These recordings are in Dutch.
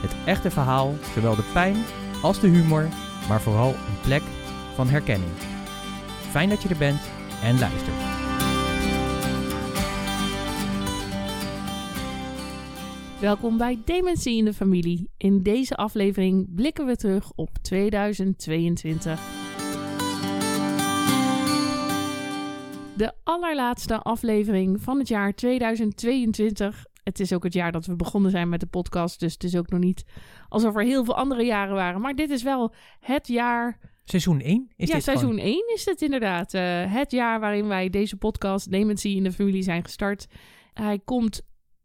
het echte verhaal, zowel de pijn als de humor, maar vooral een plek van herkenning. Fijn dat je er bent en luistert. Welkom bij Dementie in de Familie. In deze aflevering blikken we terug op 2022. De allerlaatste aflevering van het jaar 2022. Het is ook het jaar dat we begonnen zijn met de podcast, dus het is ook nog niet alsof er heel veel andere jaren waren. Maar dit is wel het jaar Seizoen 1 is ja, dit seizoen gewoon. 1 is het inderdaad. Eh, het jaar waarin wij deze podcast Dementie in de Familie zijn gestart. Hij komt,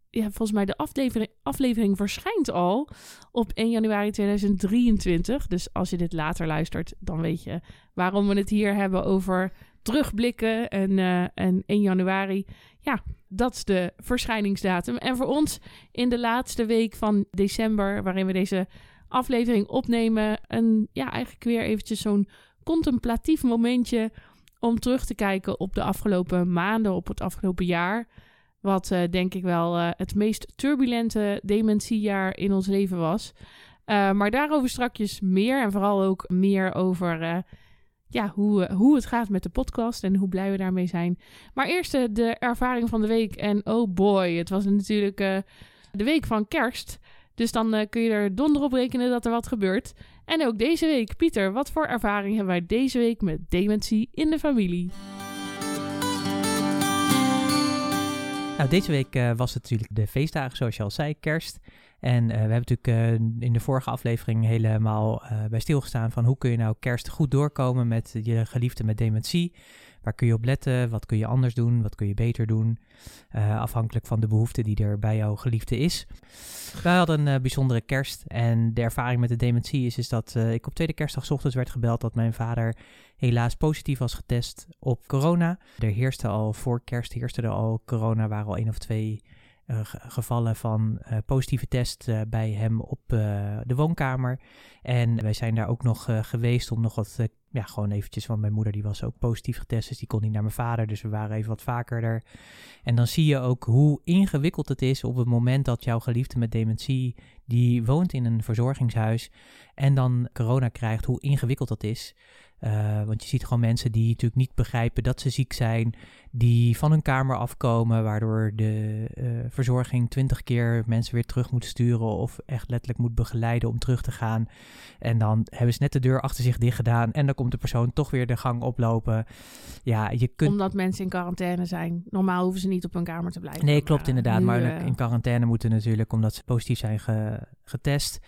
ja, volgens mij de aflevering, aflevering verschijnt al op 1 januari 2023. Dus als je dit later luistert, dan weet je waarom we het hier hebben over terugblikken en, eh, en 1 januari. Ja, dat is de verschijningsdatum. En voor ons in de laatste week van december, waarin we deze aflevering opnemen. En ja, eigenlijk weer eventjes zo'n contemplatief momentje om terug te kijken op de afgelopen maanden, op het afgelopen jaar. Wat eh, denk ik wel eh, het meest turbulente dementiejaar in ons leven was. Eh, maar daarover strakjes meer en vooral ook meer over ja, hoe, eh, hoe het gaat met de podcast en hoe blij we daarmee zijn. Maar eerst eh, de ervaring van de week. En oh boy, het was natuurlijk eh, de week van kerst. Dus dan kun je er donder op rekenen dat er wat gebeurt. En ook deze week. Pieter, wat voor ervaring hebben wij deze week met dementie in de familie? Nou, deze week was het natuurlijk de feestdagen, zoals je al zei, kerst. En eh, we hebben natuurlijk eh, in de vorige aflevering helemaal eh, bij stilgestaan van hoe kun je nou kerst goed doorkomen met je geliefde met dementie. Waar kun je op letten? Wat kun je anders doen? Wat kun je beter doen? Afhankelijk van de behoefte die er bij jouw geliefde is. Wij hadden een bijzondere kerst. En de ervaring met de dementie is, is dat ik op tweede kerstdag ochtends werd gebeld dat mijn vader helaas positief was getest op corona. Er heerste al voor kerst heerste er al corona, waren al één of twee gevallen van eh, positieve test eh, bij hem op eh, de woonkamer. En wij zijn daar ook nog eh, geweest om nog wat, eh, ja, gewoon eventjes, want mijn moeder die was ook positief getest, dus die kon niet naar mijn vader, dus we waren even wat vaker er. En dan zie je ook hoe ingewikkeld het is op het moment dat jouw geliefde met dementie, die woont in een verzorgingshuis en dan corona krijgt, hoe ingewikkeld dat is. Eh, want je ziet gewoon mensen die natuurlijk niet begrijpen dat ze ziek zijn, die van hun kamer afkomen, waardoor de eh, verzorging twintig keer mensen weer terug moet sturen of echt letterlijk moet begeleiden om terug te gaan. En dan hebben ze net de deur achter zich dicht gedaan en dan komt de persoon toch weer de gang oplopen. Ja, je kunt... Omdat mensen in quarantaine zijn. Normaal hoeven ze niet op hun kamer te blijven. Nee, klopt Maar, inderdaad. nu, maar eh, in quarantaine moeten natuurlijk, omdat ze positief zijn ge- getest.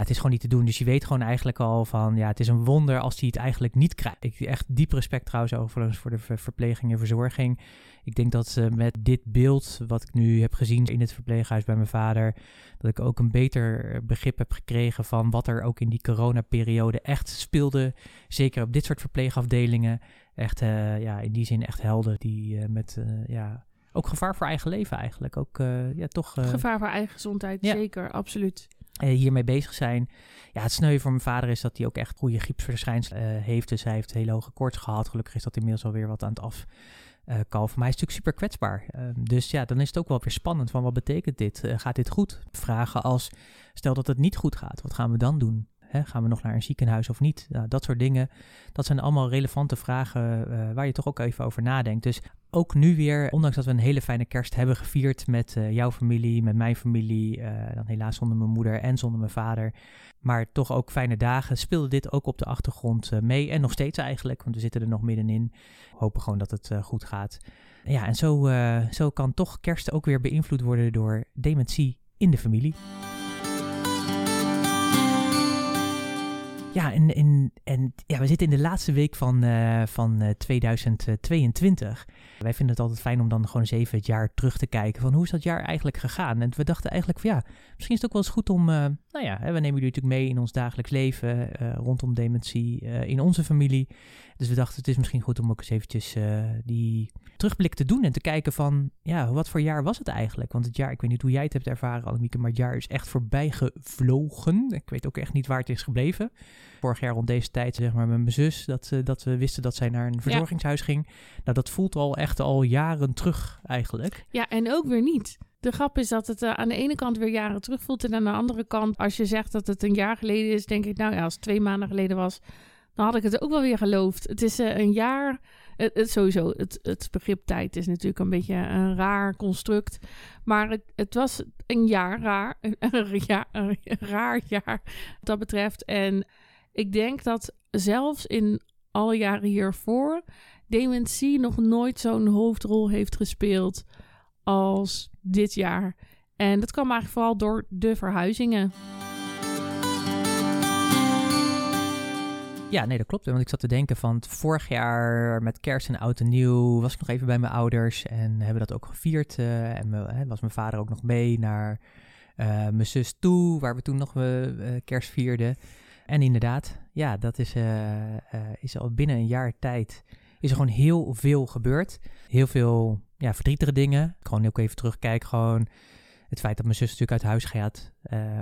Het is gewoon niet te doen. Dus je weet gewoon eigenlijk al van, ja, het is een wonder als hij het eigenlijk niet krijgt. Ik echt diep respect trouwens overigens voor de ver- verpleging en verzorging. Ik denk dat ze met dit beeld, wat ik nu heb gezien in het verpleeghuis bij mijn vader, dat ik ook een beter begrip heb gekregen van wat er ook in die coronaperiode echt speelde. Zeker op dit soort verpleegafdelingen. Echt, eh, ja, in die zin echt helden die eh, met, eh, ja, ook gevaar voor eigen leven eigenlijk. Ook, ja, toch... Gevaar voor eigen gezondheid, Ja. zeker, absoluut. Eh, hiermee bezig zijn. Ja, het sneu voor mijn vader is dat hij ook echt goede griepsverschijnselen eh, heeft. Dus hij heeft hele hoge koorts gehad. Gelukkig is dat inmiddels alweer wat aan het afkalven. maar hij is natuurlijk super kwetsbaar. Ehm, dus ja, dan is het ook wel weer spannend van wat betekent dit? Eh, gaat dit goed? Vragen als, stel dat het niet goed gaat, wat gaan we dan doen? Hè, gaan we nog naar een ziekenhuis of niet? Nou, dat soort dingen. Dat zijn allemaal relevante vragen eh, waar je toch ook even over nadenkt. Dus ook nu weer, ondanks dat we een hele fijne kerst hebben gevierd met eh, jouw familie, met mijn familie, eh, dan helaas zonder mijn moeder en zonder mijn vader, maar toch ook fijne dagen, speelde dit ook op de achtergrond mee. En nog steeds eigenlijk, want we zitten er nog middenin. Hopen gewoon dat het goed gaat. Ja, en zo, zo kan toch kerst ook weer beïnvloed worden door dementie in de familie. Ja, en En, en ja, we zitten in de laatste week van, uh, van 2022. Wij vinden het altijd fijn om dan gewoon eens even het jaar terug te kijken. Van hoe is dat jaar eigenlijk gegaan? En we dachten eigenlijk van ja, misschien is het ook wel eens goed om... nou ja, we nemen jullie natuurlijk mee in ons dagelijks leven rondom dementie in onze familie. Dus we dachten het is misschien goed om ook eens eventjes die terugblik te doen en te kijken van, ja, wat voor jaar was het eigenlijk? Want het jaar, ik weet niet hoe jij het hebt ervaren, Annemieke, maar het jaar is echt voorbij gevlogen. Ik weet ook echt niet waar het is gebleven. Vorig jaar rond deze tijd, zeg maar, met mijn zus, dat, dat we wisten dat zij naar een verzorgingshuis ging. Nou, dat voelt al echt al jaren terug eigenlijk. Ja, en ook weer niet. De grap is dat het uh, aan de ene kant weer jaren terug voelt. En aan de andere kant, als je zegt dat het een jaar geleden is, denk ik, nou ja, als het twee maanden geleden was, dan had ik het ook wel weer geloofd. Het is uh, een jaar het, sowieso, het, het begrip tijd is natuurlijk een beetje een raar construct. Maar het, was een jaar raar. Een raar jaar wat dat betreft. En ik denk dat zelfs in alle jaren hiervoor dementie nog nooit zo'n hoofdrol heeft gespeeld als dit jaar. En dat kwam eigenlijk vooral door de verhuizingen. Ja, nee, dat klopt. Want ik zat te denken van vorig jaar met kerst en oud en nieuw was ik nog even bij mijn ouders en hebben dat ook gevierd. Uh, en me, was mijn vader ook nog mee naar uh, mijn zus toe, waar we toen nog uh, kerst vierden. En inderdaad, ja, dat is, is al binnen een jaar tijd is er gewoon heel veel gebeurd. Heel veel ja, verdrietige dingen. Gewoon ook even terugkijken, gewoon het feit dat mijn zus natuurlijk uit huis gaat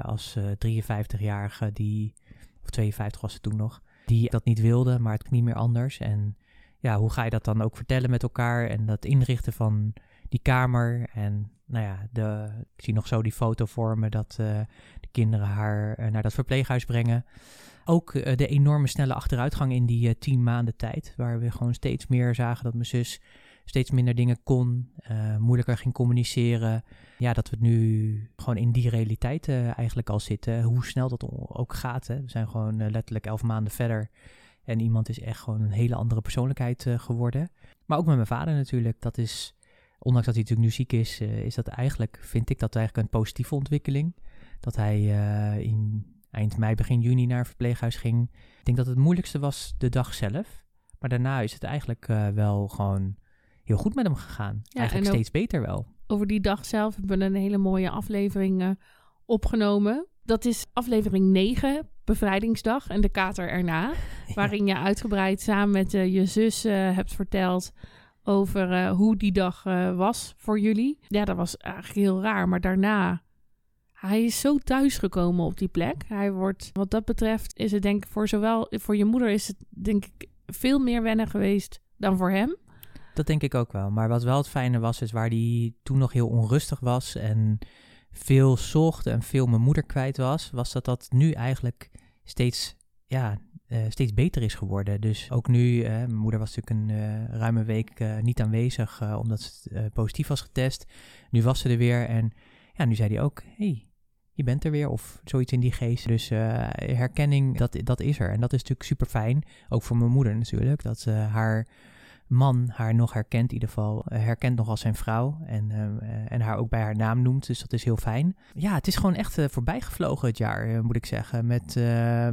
als 53-jarige, die, of 52 was ze toen nog die dat niet wilde, maar het niet meer anders. En ja, hoe ga je dat dan ook vertellen met elkaar en dat inrichten van die kamer. En nou ja, de, ik zie nog zo die foto voor me dat uh, de kinderen haar naar dat verpleeghuis brengen. Ook de enorme snelle achteruitgang in die tien maanden tijd, waar we gewoon steeds meer zagen dat mijn zus steeds minder dingen kon, uh, moeilijker ging communiceren. Ja, dat we nu gewoon in die realiteit uh, eigenlijk al zitten. Hoe snel dat ook gaat. Hè. We zijn gewoon uh, letterlijk elf maanden verder. En iemand is echt gewoon een hele andere persoonlijkheid geworden. Maar ook met mijn vader natuurlijk. Dat is, ondanks dat hij natuurlijk nu ziek is, is dat eigenlijk, vind ik dat eigenlijk een positieve ontwikkeling. Dat hij in eind mei, begin juni naar verpleeghuis ging. Ik denk dat het moeilijkste was de dag zelf. Maar daarna is het eigenlijk wel gewoon heel goed met hem gegaan. Ja, Eigenlijk steeds beter wel. Over die dag zelf hebben we een hele mooie aflevering uh, opgenomen. Dat is aflevering 9, Bevrijdingsdag en de kater erna. Waarin je uitgebreid samen met uh, je zus uh, hebt verteld over hoe die dag was voor jullie. Ja, dat was eigenlijk heel raar. Maar daarna, hij is zo thuisgekomen op die plek. Hij wordt, wat dat betreft, is het denk ik voor zowel voor je moeder is het denk ik veel meer wennen geweest dan voor hem. Dat denk ik ook wel. Maar wat wel het fijne was, is waar hij toen nog heel onrustig was en veel zocht en veel mijn moeder kwijt was, was dat dat nu eigenlijk steeds, ja, uh, steeds beter is geworden. Dus ook nu, uh, mijn moeder was natuurlijk een uh, ruime week niet aanwezig omdat ze positief was getest. Nu was ze er weer en ja, nu zei hij ook, hey, je bent er weer of zoiets in die geest. Dus herkenning, dat, dat is er. En dat is natuurlijk super fijn, ook voor mijn moeder natuurlijk, dat haar man haar nog herkent, in ieder geval eh, herkent nog als zijn vrouw en, uh, en haar ook bij haar naam noemt. Dus dat is heel fijn. Ja, het is gewoon echt uh, voorbij gevlogen het jaar, moet ik zeggen. Met,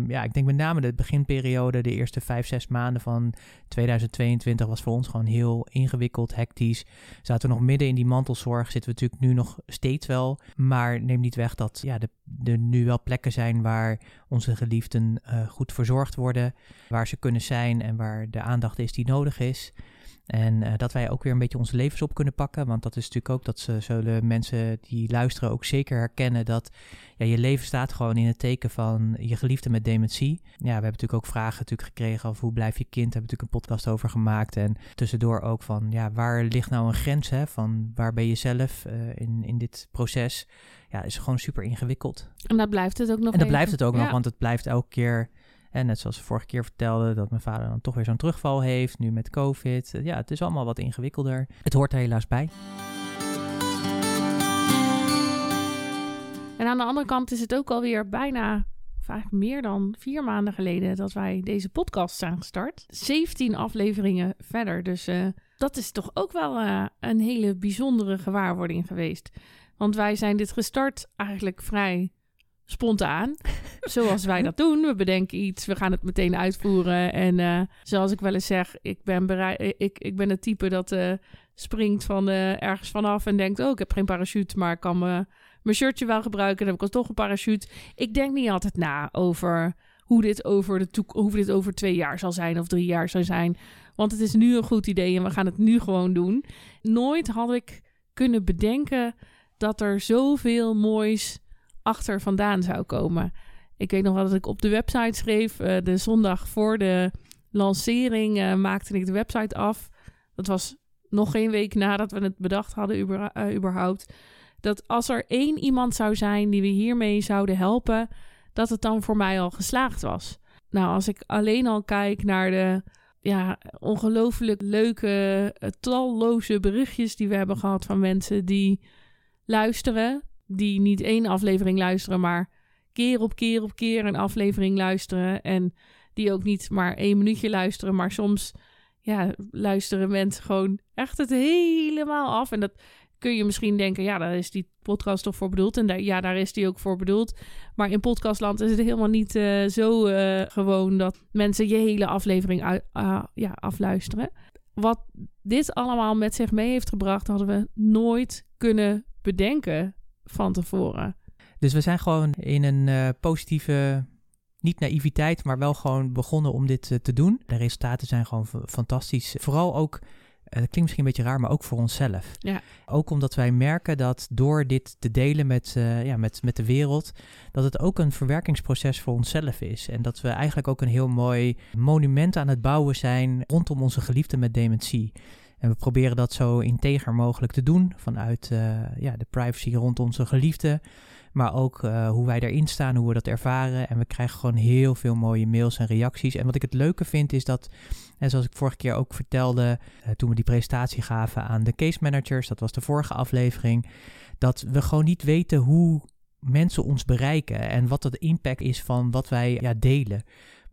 ja, ik denk met name de beginperiode, de eerste vijf, zes maanden van 2022 was voor ons gewoon heel ingewikkeld, hectisch. Zaten we nog midden in die mantelzorg, zitten we natuurlijk nu nog steeds wel. Maar neem niet weg dat ja, er nu wel plekken zijn waar onze geliefden goed verzorgd worden, waar ze kunnen zijn en waar de aandacht is die nodig is. En uh, dat wij ook weer een beetje onze levens op kunnen pakken. Want dat is natuurlijk ook dat ze zullen mensen die luisteren ook zeker herkennen dat ja, je leven staat gewoon in het teken van je geliefde met dementie. Ja, we hebben natuurlijk ook vragen natuurlijk gekregen over hoe blijf je kind. Daar hebben we natuurlijk een podcast over gemaakt. En tussendoor ook van ja, waar ligt nou een grens hè? Van waar ben je zelf uh, in, in dit proces? Ja, is gewoon super ingewikkeld. En dat blijft het ook nog. En dat blijft het ook nog, want het blijft elke keer en net zoals vorige keer vertelde, dat mijn vader dan toch weer zo'n terugval heeft, nu met COVID. Ja, het is allemaal wat ingewikkelder. Het hoort er helaas bij. En aan de andere kant is het ook alweer bijna, eigenlijk meer dan vier maanden geleden, dat wij deze podcast zijn gestart. 17 afleveringen verder. Dus uh, dat is toch ook wel uh, een hele bijzondere gewaarwording geweest. Want wij zijn dit gestart eigenlijk vrij spontaan. Zoals wij dat doen. We bedenken iets, we gaan het meteen uitvoeren. En uh, zoals ik wel eens zeg, ik ben, bereid, ik, ik ben het type dat uh, springt van uh, ergens vanaf en denkt... oh, ik heb geen parachute, maar ik kan me, mijn shirtje wel gebruiken. Dan heb ik al toch een parachute. Ik denk niet altijd na over hoe dit over, de hoe dit over twee jaar zal zijn of drie jaar zal zijn. Want het is nu een goed idee en we gaan het nu gewoon doen. Nooit had ik kunnen bedenken dat er zoveel moois achter vandaan zou komen. Ik weet nog wel dat ik op de website schreef, uh, de zondag voor de lancering uh, maakte ik de website af. Dat was nog geen week nadat we het bedacht hadden, uh, überhaupt. Dat als er één iemand zou zijn die we hiermee zouden helpen, dat het dan voor mij al geslaagd was. Nou, als ik alleen al kijk naar de ja, ongelooflijk leuke, talloze berichtjes die we hebben gehad van mensen die luisteren, die niet één aflevering luisteren, maar keer op keer op keer een aflevering luisteren. En die ook niet maar één minuutje luisteren, maar soms ja, luisteren mensen gewoon echt het helemaal af. En dat kun je misschien denken, ja, daar is die podcast toch voor bedoeld. En daar, ja, daar is die ook voor bedoeld. Maar in podcastland is het helemaal niet uh, zo uh, gewoon dat mensen je hele aflevering uh, ja, afluisteren. Wat dit allemaal met zich mee heeft gebracht, hadden we nooit kunnen bedenken van tevoren. Dus we zijn gewoon in een uh, positieve, niet naïviteit, maar wel gewoon begonnen om dit uh, te doen. De resultaten zijn gewoon fantastisch. Vooral ook, uh, dat klinkt misschien een beetje raar, maar ook voor onszelf. Ja. Ook omdat wij merken dat door dit te delen met, ja, met, met de wereld, dat het ook een verwerkingsproces voor onszelf is. En dat we eigenlijk ook een heel mooi monument aan het bouwen zijn rondom onze geliefden met dementie. En we proberen dat zo integer mogelijk te doen vanuit uh, ja, de privacy rond onze geliefden. Maar ook uh, hoe wij daarin staan, hoe we dat ervaren. En we krijgen gewoon heel veel mooie mails en reacties. En wat ik het leuke vind is dat, en zoals ik vorige keer ook vertelde, toen we die presentatie gaven aan de case managers, dat was de vorige aflevering, dat we gewoon niet weten hoe mensen ons bereiken en wat de impact is van wat wij ja, delen.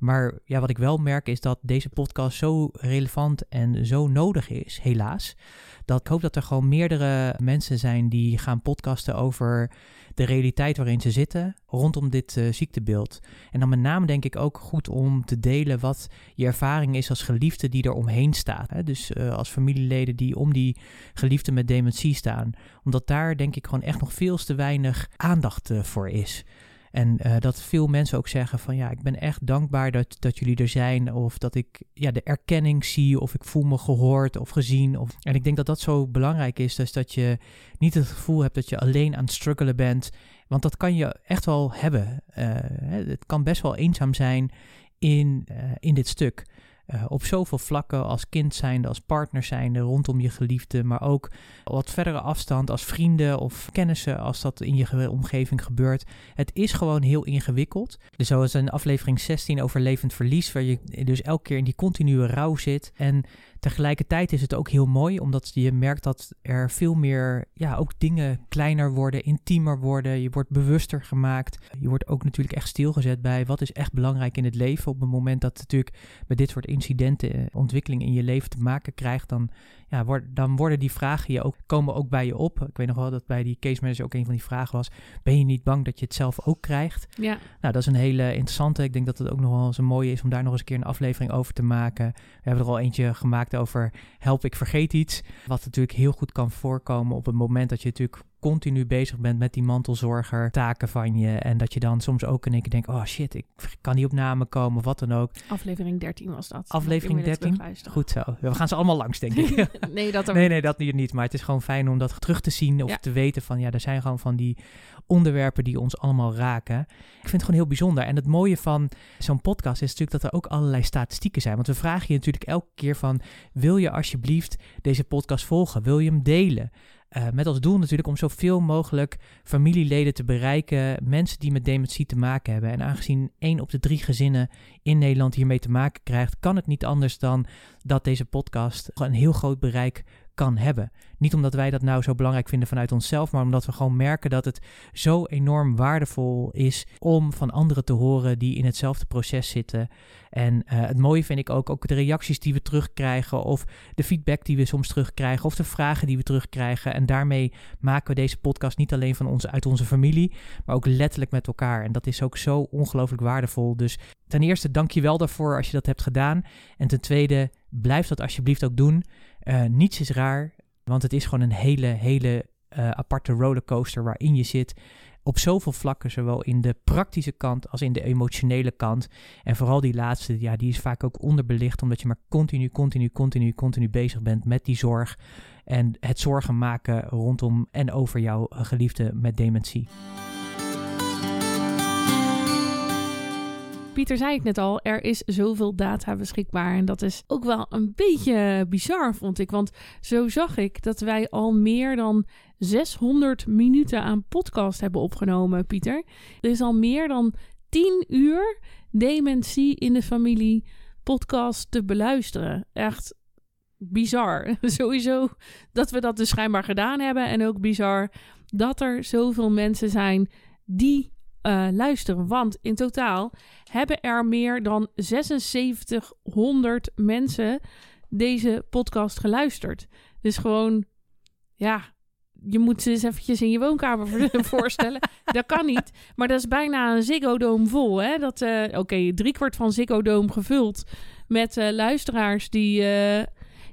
Maar ja, wat ik wel merk is dat deze podcast zo relevant en zo nodig is, helaas. Dat ik hoop dat er gewoon meerdere mensen zijn die gaan podcasten over de realiteit waarin ze zitten rondom dit uh, ziektebeeld. En dan met name denk ik ook goed om te delen wat je ervaring is als geliefde die er omheen staat. Hè? Dus uh, als familieleden die om die geliefde met dementie staan. Omdat daar denk ik gewoon echt nog veel te weinig aandacht uh, voor is. En uh, dat veel mensen ook zeggen van ja, ik ben echt dankbaar dat, dat jullie er zijn. Of dat ik ja, de erkenning zie. Of ik voel me gehoord of gezien. Of... En ik denk dat dat zo belangrijk is. Dus dat je niet het gevoel hebt dat je alleen aan het struggelen bent. Want dat kan je echt wel hebben. Uh, het kan best wel eenzaam zijn in, uh, in dit stuk. Uh, op zoveel vlakken als kind zijnde, als partner zijnde, rondom je geliefde, maar ook wat verdere afstand als vrienden of kennissen als dat in je omgeving gebeurt. Het is gewoon heel ingewikkeld. Dus zoals in aflevering 16 over levend verlies, waar je dus elke keer in die continue rouw zit. En tegelijkertijd is het ook heel mooi, omdat je merkt dat er veel meer, ja, ook dingen kleiner worden, intiemer worden. Je wordt bewuster gemaakt. Je wordt ook natuurlijk echt stilgezet bij wat is echt belangrijk in het leven. Op het moment dat natuurlijk met dit soort incidenten, ontwikkeling in je leven te maken krijgt, dan, ja, word, dan worden die vragen je ook, komen ook bij je op. Ik weet nog wel dat bij die case manager ook een van die vragen was, ben je niet bang dat je het zelf ook krijgt? Ja. Nou, dat is een hele interessante. Ik denk dat het ook nog wel eens een mooie is om daar nog eens een keer een aflevering over te maken. We hebben er al eentje gemaakt over help ik vergeet iets. Wat natuurlijk heel goed kan voorkomen op het moment dat je natuurlijk continu bezig bent met die mantelzorger taken van je. En dat je dan soms ook in één keer denkt, oh shit, ik kan niet op namen komen of wat dan ook. Aflevering 13 was dat. Aflevering 13? Goed zo. We gaan ze allemaal langs, denk ik. nee, dat nee, nee, dat niet. Maar het is gewoon fijn om dat terug te zien of ja. te weten van, ja, er zijn gewoon van die onderwerpen die ons allemaal raken. Ik vind het gewoon heel bijzonder. En het mooie van zo'n podcast is natuurlijk dat er ook allerlei statistieken zijn. Want we vragen je natuurlijk elke keer van, wil je alsjeblieft deze podcast volgen? Wil je hem delen? Uh, met als doel natuurlijk om zoveel mogelijk familieleden te bereiken, mensen die met dementie te maken hebben. En aangezien één op de drie gezinnen in Nederland hiermee te maken krijgt, kan het niet anders dan dat deze podcast een heel groot bereik kan hebben. Niet omdat wij dat nou zo belangrijk vinden vanuit onszelf, maar omdat we gewoon merken dat het zo enorm waardevol is om van anderen te horen die in hetzelfde proces zitten. En uh, het mooie vind ik ook, ook de reacties die we terugkrijgen, of de feedback die we soms terugkrijgen, of de vragen die we terugkrijgen. En daarmee maken we deze podcast niet alleen van onze, uit onze familie, maar ook letterlijk met elkaar. En dat is ook zo ongelooflijk waardevol. Dus ten eerste, dank je wel daarvoor als je dat hebt gedaan. En ten tweede, blijf dat alsjeblieft ook doen. Uh, niets is raar, want het is gewoon een hele, hele uh, aparte rollercoaster waarin je zit. Op zoveel vlakken, zowel in de praktische kant als in de emotionele kant. En vooral die laatste, ja, die is vaak ook onderbelicht, omdat je maar continu, continu, continu, continu bezig bent met die zorg. En het zorgen maken rondom en over jouw geliefde met dementie. Pieter zei het net al, er is zoveel data beschikbaar. En dat is ook wel een beetje bizar, vond ik. Want zo zag ik dat wij al meer dan 600 minuten aan podcast hebben opgenomen, Pieter. Er is al meer dan 10 uur dementie in de familie podcast te beluisteren. Echt bizar. Sowieso dat we dat dus schijnbaar gedaan hebben. En ook bizar dat er zoveel mensen zijn die uh, luisteren. Want in totaal hebben er meer dan 7600 mensen deze podcast geluisterd. Dus gewoon, ja, je moet ze eens eventjes in je woonkamer voorstellen. dat kan niet. Maar dat is bijna een Ziggo vol. Hè? Dat, uh, Oké, okay, driekwart van Ziggo gevuld met uh, luisteraars die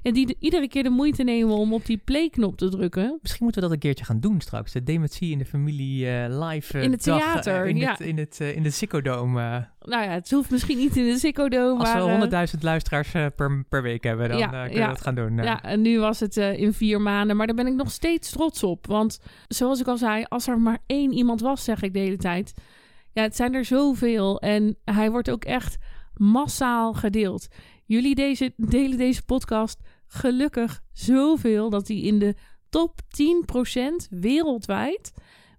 en die iedere keer de moeite nemen om op die play-knop te drukken. Misschien moeten we dat een keertje gaan doen straks. De dementie in de familie uh, live uh, In het dag, theater, in, ja. het, in, het, in de Dome. Nou ja, het hoeft misschien niet in de Dome. Als we 100.000 luisteraars per, per week hebben, dan ja, kunnen we dat gaan doen. Ja, en nu was het in vier maanden. Maar daar ben ik nog steeds trots op. Want zoals ik al zei, als er maar één iemand was, zeg ik de hele tijd. Ja, het zijn er zoveel. En hij wordt ook echt massaal gedeeld. Jullie deze, delen deze podcast gelukkig zoveel dat hij in de top 10% wereldwijd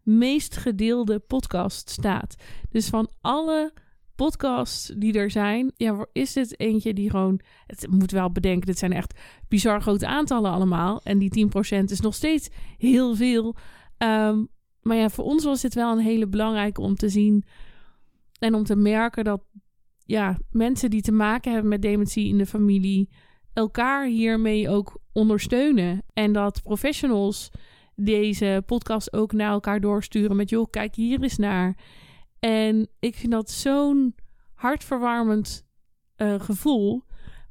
meest gedeelde podcast staat. Dus van alle podcasts die er zijn, ja, is dit eentje die gewoon. Het moet wel bedenken, dit zijn echt bizar grote aantallen allemaal. En die 10% is nog steeds heel veel. Um, maar ja, voor ons was dit wel een hele belangrijke om te zien en om te merken dat ja, mensen die te maken hebben met dementie in de familie elkaar hiermee ook ondersteunen. En dat professionals deze podcast ook naar elkaar doorsturen met joh, kijk hier eens naar. En ik vind dat zo'n hartverwarmend uh, gevoel.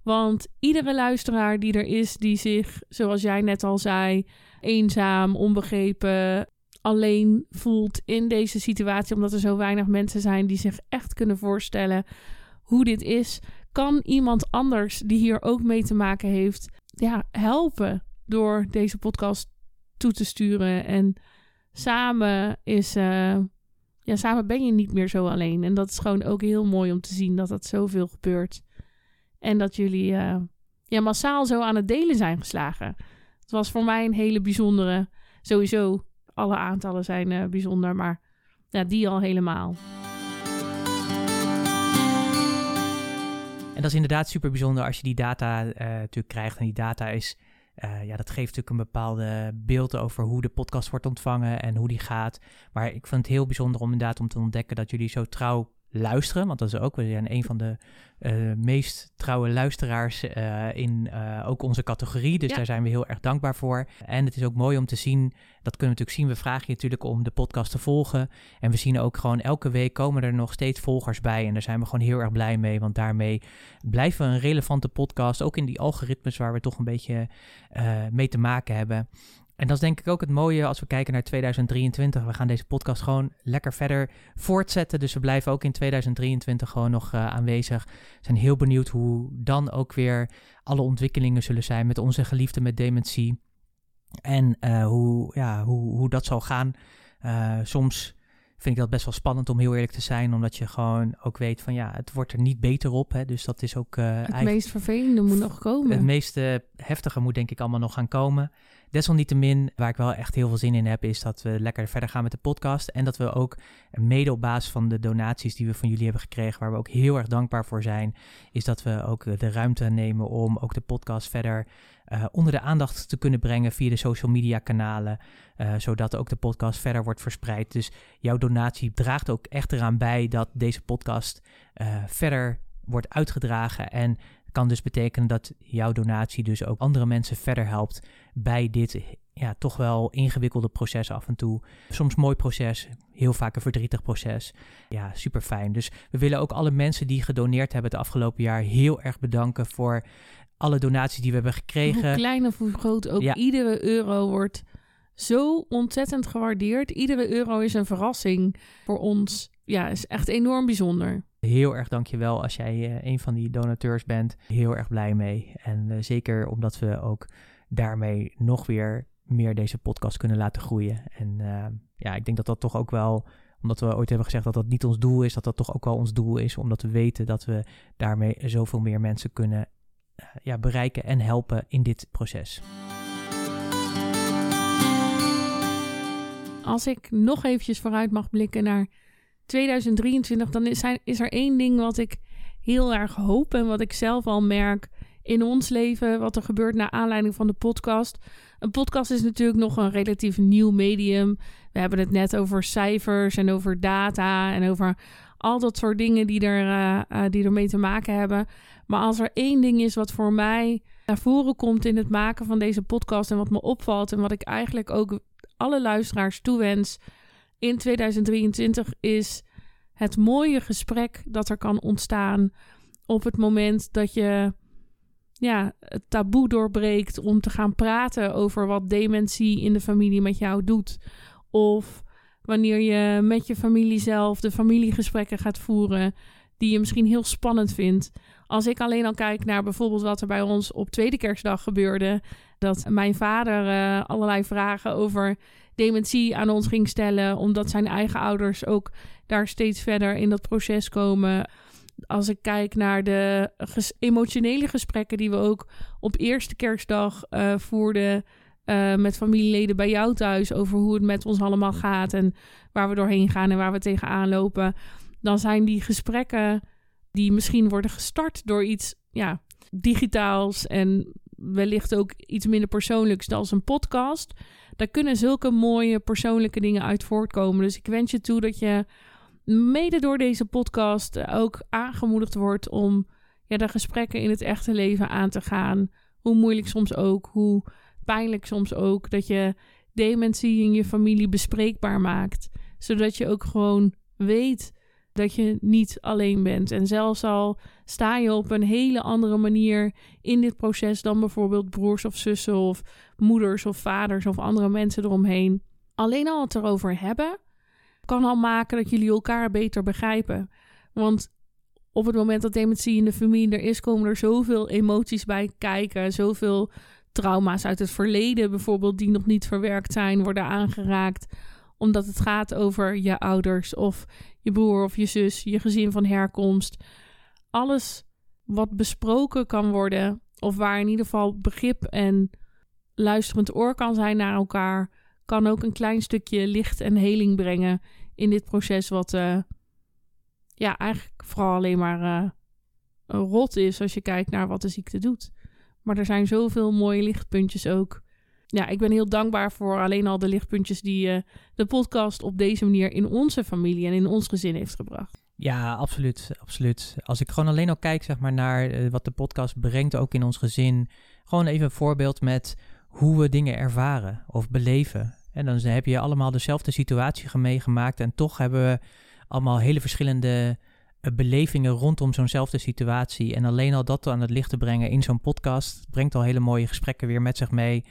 Want iedere luisteraar die er is, die zich, zoals jij net al zei, eenzaam, onbegrepen, alleen voelt in deze situatie, omdat er zo weinig mensen zijn die zich echt kunnen voorstellen hoe dit is, kan iemand anders die hier ook mee te maken heeft, ja, helpen door deze podcast toe te sturen. En samen is, uh, ja, samen ben je niet meer zo alleen. En dat is gewoon ook heel mooi om te zien dat dat zoveel gebeurt. En dat jullie uh, ja, massaal zo aan het delen zijn geslagen. Het was voor mij een hele bijzondere, sowieso alle aantallen zijn uh, bijzonder, maar ja, die al helemaal. En dat is inderdaad super bijzonder als je die data uh, natuurlijk krijgt. En die data is, uh, ja, dat geeft natuurlijk een bepaalde beeld over hoe de podcast wordt ontvangen en hoe die gaat. Maar ik vind het heel bijzonder om inderdaad om te ontdekken dat jullie zo trouw luisteren. Want dat is ook, we zijn een van de uh, meest trouwe luisteraars uh, in uh, ook onze categorie. Dus ja. daar zijn we heel erg dankbaar voor. En het is ook mooi om te zien, dat kunnen we natuurlijk zien. We vragen je natuurlijk om de podcast te volgen. En we zien ook gewoon elke week komen er nog steeds volgers bij. En daar zijn we gewoon heel erg blij mee. Want daarmee blijven we een relevante podcast. Ook in die algoritmes waar we toch een beetje mee te maken hebben. En dat is denk ik ook het mooie als we kijken naar 2023. We gaan deze podcast gewoon lekker verder voortzetten. Dus we blijven ook in 2023 gewoon nog uh, aanwezig. We zijn heel benieuwd hoe dan ook weer alle ontwikkelingen zullen zijn met onze geliefden met dementie. En uh, hoe, ja, hoe, hoe dat zal gaan. Uh, soms vind ik dat best wel spannend om heel eerlijk te zijn. Omdat je gewoon ook weet van ja, het wordt er niet beter op. Hè, dus dat is ook... het meest vervelende moet nog komen. Het meest heftige moet denk ik allemaal nog gaan komen. Desalniettemin, waar ik wel echt heel veel zin in heb, is dat we lekker verder gaan met de podcast. En dat we ook mede op basis van de donaties die we van jullie hebben gekregen, waar we ook heel erg dankbaar voor zijn, is dat we ook de ruimte nemen om ook de podcast verder uh, onder de aandacht te kunnen brengen via de social media kanalen, uh, zodat ook de podcast verder wordt verspreid. Dus jouw donatie draagt ook echt eraan bij dat deze podcast uh, verder wordt uitgedragen en kan dus betekenen dat jouw donatie dus ook andere mensen verder helpt bij dit ja, toch wel ingewikkelde proces af en toe. Soms mooi proces, heel vaak een verdrietig proces. Ja, super fijn. Dus we willen ook alle mensen die gedoneerd hebben het afgelopen jaar heel erg bedanken voor alle donaties die we hebben gekregen. Hoe klein of hoe groot ook, iedere euro wordt zo ontzettend gewaardeerd. Iedere euro is een verrassing voor ons. Ja, is echt enorm bijzonder. Heel erg dankjewel als jij uh, een van die donateurs bent. Heel erg blij mee. En uh, zeker omdat we ook daarmee nog weer meer deze podcast kunnen laten groeien. En uh, ja, ik denk dat dat toch ook wel omdat we ooit hebben gezegd dat dat niet ons doel is, dat dat toch ook wel ons doel is. Omdat we weten dat we daarmee zoveel meer mensen kunnen ja, bereiken en helpen in dit proces. Als ik nog eventjes vooruit mag blikken naar 2023, dan is, is er één ding wat ik heel erg hoop en wat ik zelf al merk in ons leven, wat er gebeurt naar aanleiding van de podcast. Een podcast is natuurlijk nog een relatief nieuw medium. We hebben het net over cijfers en over data en over al dat soort dingen die, er, uh, uh, die ermee te maken hebben. Maar als er één ding is wat voor mij naar voren komt in het maken van deze podcast en wat me opvalt en wat ik eigenlijk ook alle luisteraars toewens in 2023 is het mooie gesprek dat er kan ontstaan op het moment dat je ja, het taboe doorbreekt om te gaan praten over wat dementie in de familie met jou doet. Of wanneer je met je familie zelf de familiegesprekken gaat voeren die je misschien heel spannend vindt. Als ik alleen al kijk naar bijvoorbeeld wat er bij ons op tweede kerstdag gebeurde, dat mijn vader uh, allerlei vragen over dementie aan ons ging stellen, omdat zijn eigen ouders ook daar steeds verder in dat proces komen. Als ik kijk naar de emotionele gesprekken die we ook op eerste kerstdag uh, voerden uh, met familieleden bij jou thuis over hoe het met ons allemaal gaat en waar we doorheen gaan en waar we tegenaan lopen, dan zijn die gesprekken die misschien worden gestart door iets ja, digitaals en wellicht ook iets minder persoonlijks dan een podcast. Daar kunnen zulke mooie persoonlijke dingen uit voortkomen. Dus ik wens je toe dat je mede door deze podcast ook aangemoedigd wordt om ja, de gesprekken in het echte leven aan te gaan. Hoe moeilijk soms ook, hoe pijnlijk soms ook. Dat je dementie in je familie bespreekbaar maakt. Zodat je ook gewoon weet dat je niet alleen bent. En zelfs al sta je op een hele andere manier in dit proces dan bijvoorbeeld broers of zussen of moeders of vaders of andere mensen eromheen. Alleen al het erover hebben kan al maken dat jullie elkaar beter begrijpen. Want op het moment dat dementie in de familie er is, komen er zoveel emoties bij kijken. Zoveel trauma's uit het verleden bijvoorbeeld die nog niet verwerkt zijn, worden aangeraakt omdat het gaat over je ouders of je broer of je zus, je gezin van herkomst. Alles wat besproken kan worden, of waar in ieder geval begrip en luisterend oor kan zijn naar elkaar, kan ook een klein stukje licht en heling brengen in dit proces, wat uh, ja, eigenlijk vooral alleen maar een rot is als je kijkt naar wat de ziekte doet. Maar er zijn zoveel mooie lichtpuntjes ook ja, ik ben heel dankbaar voor alleen al de lichtpuntjes die uh, de podcast op deze manier in onze familie en in ons gezin heeft gebracht. Ja, absoluut, absoluut. Als ik gewoon alleen al kijk zeg maar, naar uh, wat de podcast brengt, ook in ons gezin. Gewoon even een voorbeeld met hoe we dingen ervaren of beleven. En dan heb je allemaal dezelfde situatie meegemaakt en toch hebben we allemaal hele verschillende belevingen rondom zo'nzelfde situatie. En alleen al dat aan het licht te brengen in zo'n podcast brengt al hele mooie gesprekken weer met zich mee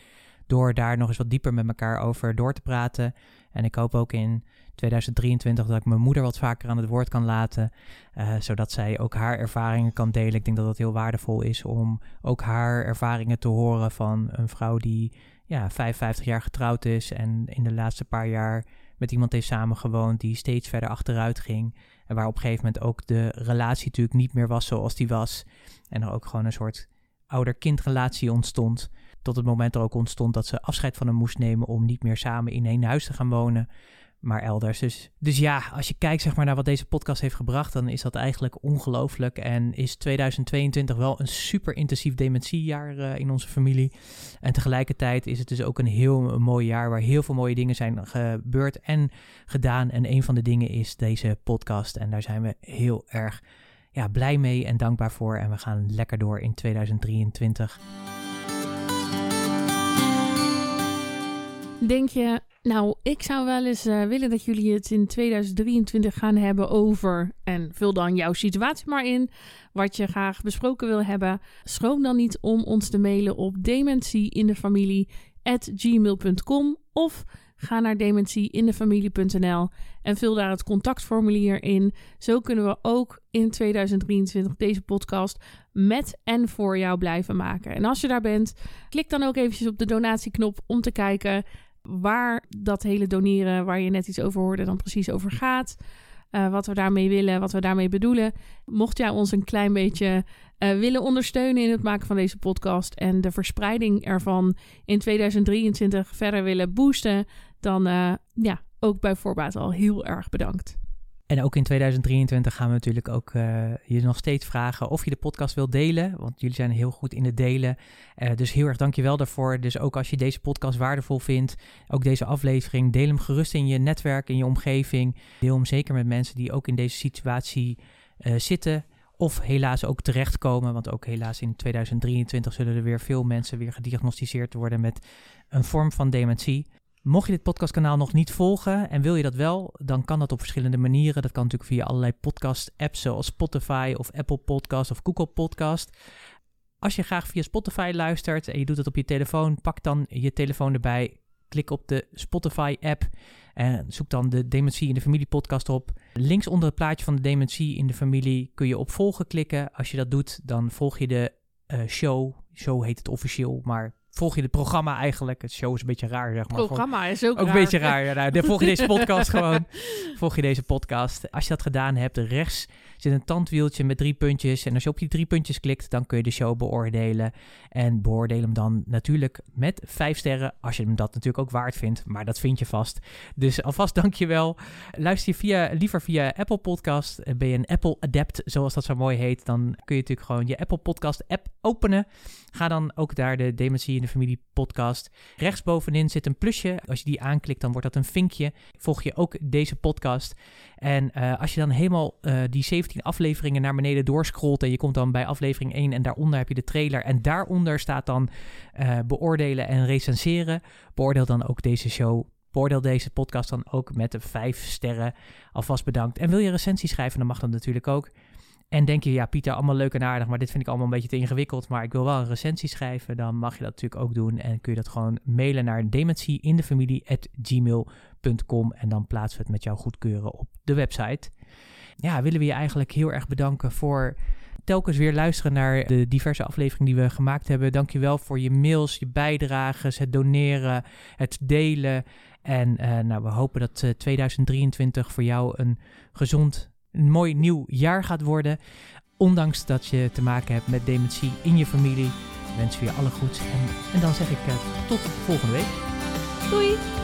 door daar nog eens wat dieper met elkaar over door te praten. En ik hoop ook in 2023 dat ik mijn moeder wat vaker aan het woord kan laten, uh, zodat zij ook haar ervaringen kan delen. Ik denk dat dat heel waardevol is om ook haar ervaringen te horen van een vrouw die ja, 55 jaar getrouwd is en in de laatste paar jaar met iemand heeft samengewoond die steeds verder achteruit ging. En waar op een gegeven moment ook de relatie natuurlijk niet meer was zoals die was. En er ook gewoon een soort ouder-kindrelatie ontstond. Tot het moment er ook ontstond dat ze afscheid van hem moest nemen om niet meer samen in één huis te gaan wonen maar elders. Dus, dus ja, als je kijkt zeg maar, naar wat deze podcast heeft gebracht, dan is dat eigenlijk ongelooflijk. En is 2022 wel een super intensief dementiejaar uh, in onze familie. En tegelijkertijd is het dus ook een heel mooi jaar waar heel veel mooie dingen zijn gebeurd en gedaan. En een van de dingen is deze podcast. En daar zijn we heel erg ja, blij mee en dankbaar voor. En we gaan lekker door in 2023. Denk je, nou, ik zou wel eens uh, willen dat jullie het in 2023 gaan hebben over. En vul dan jouw situatie maar in. Wat je graag besproken wil hebben. Schroom dan niet om ons te mailen op dementieindefamilie.gmail.com of ga naar dementieindefamilie.nl en vul daar het contactformulier in. Zo kunnen we ook in 2023 deze podcast met en voor jou blijven maken. En als je daar bent, klik dan ook eventjes op de donatieknop om te kijken waar dat hele doneren, waar je net iets over hoorde, dan precies over gaat. Uh, wat we daarmee willen, wat we daarmee bedoelen. Mocht jij ons een klein beetje uh, willen ondersteunen in het maken van deze podcast en de verspreiding ervan in 2023 verder willen boosten, dan uh, ja, ook bij voorbaat al heel erg bedankt. En ook in 2023 gaan we natuurlijk ook uh, je nog steeds vragen of je de podcast wilt delen. Want jullie zijn heel goed in het delen. Uh, dus heel erg dankjewel daarvoor. Dus ook als je deze podcast waardevol vindt, ook deze aflevering, deel hem gerust in je netwerk, in je omgeving. Deel hem zeker met mensen die ook in deze situatie uh, zitten. Of helaas ook terechtkomen. Want ook helaas in 2023 zullen er weer veel mensen weer gediagnosticeerd worden met een vorm van dementie. Mocht je dit podcastkanaal nog niet volgen en wil je dat wel, dan kan dat op verschillende manieren. Dat kan natuurlijk via allerlei podcast-apps zoals Spotify of Apple Podcast of Google Podcast. Als je graag via Spotify luistert en je doet het op je telefoon, pak dan je telefoon erbij, klik op de Spotify-app en zoek dan de Dementie in de Familie podcast op. Links onder het plaatje van de Dementie in de Familie kun je op volgen klikken. Als je dat doet, dan volg je de uh, show. Show heet het officieel, maar volg je het programma eigenlijk. Het show is een beetje raar, zeg maar. programma is ook, ook een beetje raar. Ja, nou, volg je deze podcast gewoon. Volg je deze podcast. Als je dat gedaan hebt, rechts zit een tandwieltje met drie puntjes. En als je op die drie puntjes klikt, dan kun je de show beoordelen. En beoordeel hem dan natuurlijk met vijf sterren, als je hem dat natuurlijk ook waard vindt. Maar dat vind je vast. Dus alvast dankjewel. Luister je via, liever via Apple Podcast. Ben je een Apple Adept, zoals dat zo mooi heet. Dan kun je natuurlijk gewoon je Apple Podcast app openen. Ga dan ook daar de Dementie in de Familie podcast. Rechtsbovenin zit een plusje. Als je die aanklikt, dan wordt dat een vinkje. Volg je ook deze podcast. En uh, als je dan helemaal uh, die 17 afleveringen naar beneden doorscrollt en je komt dan bij aflevering 1 en daaronder heb je de trailer en daaronder staat dan uh, beoordelen en recenseren. Beoordeel dan ook deze show Beoordeel deze podcast dan ook met de 5 sterren. Alvast bedankt. En wil je recensie schrijven, dan mag dat natuurlijk ook. En denk je, ja, Pieter, allemaal leuk en aardig, maar dit vind ik allemaal een beetje te ingewikkeld. Maar ik wil wel een recensie schrijven, dan mag je dat natuurlijk ook doen. En kun je dat gewoon mailen naar dementieindefamilie.gmail.com en dan plaatsen we het met jou goedkeuren op de website. Ja, willen we je eigenlijk heel erg bedanken voor telkens weer luisteren naar de diverse afleveringen die we gemaakt hebben. Dankjewel voor je mails, je bijdrages, het doneren, het delen. En uh, nou, we hopen dat uh, 2023 voor jou een gezond een mooi nieuw jaar gaat worden. Ondanks dat je te maken hebt met dementie in je familie. Wens we je alle goeds. En, dan zeg ik uh, tot volgende week. Doei!